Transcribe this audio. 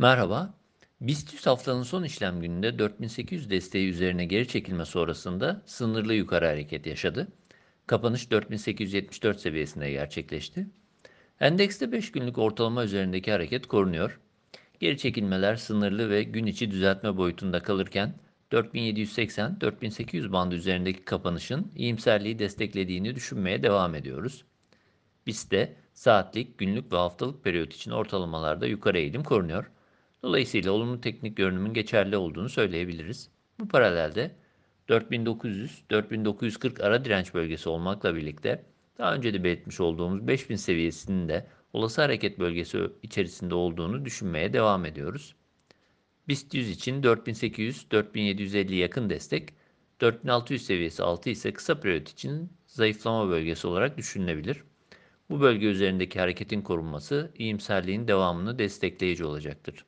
Merhaba. BIST 100 haftanın son işlem gününde 4800 desteği üzerine geri çekilme sonrasında sınırlı yukarı hareket yaşadı. Kapanış 4874 seviyesinde gerçekleşti. Endekste 5 günlük ortalama üzerindeki hareket korunuyor. Geri çekilmeler sınırlı ve gün içi düzeltme boyutunda kalırken 4780-4800 bandı üzerindeki kapanışın iyimserliği desteklediğini düşünmeye devam ediyoruz. BIST'te saatlik, günlük ve haftalık periyot için ortalamalarda yukarı eğilim korunuyor. Dolayısıyla olumlu teknik görünümün geçerli olduğunu söyleyebiliriz. Bu paralelde 4900-4940 ara direnç bölgesi olmakla birlikte daha önce de belirtmiş olduğumuz 5000 seviyesinin de olası hareket bölgesi içerisinde olduğunu düşünmeye devam ediyoruz. BIST 100 için 4800-4750 yakın destek, 4600 seviyesi altı ise kısa periyot için zayıflama bölgesi olarak düşünülebilir. Bu bölge üzerindeki hareketin korunması iyimserliğin devamını destekleyici olacaktır.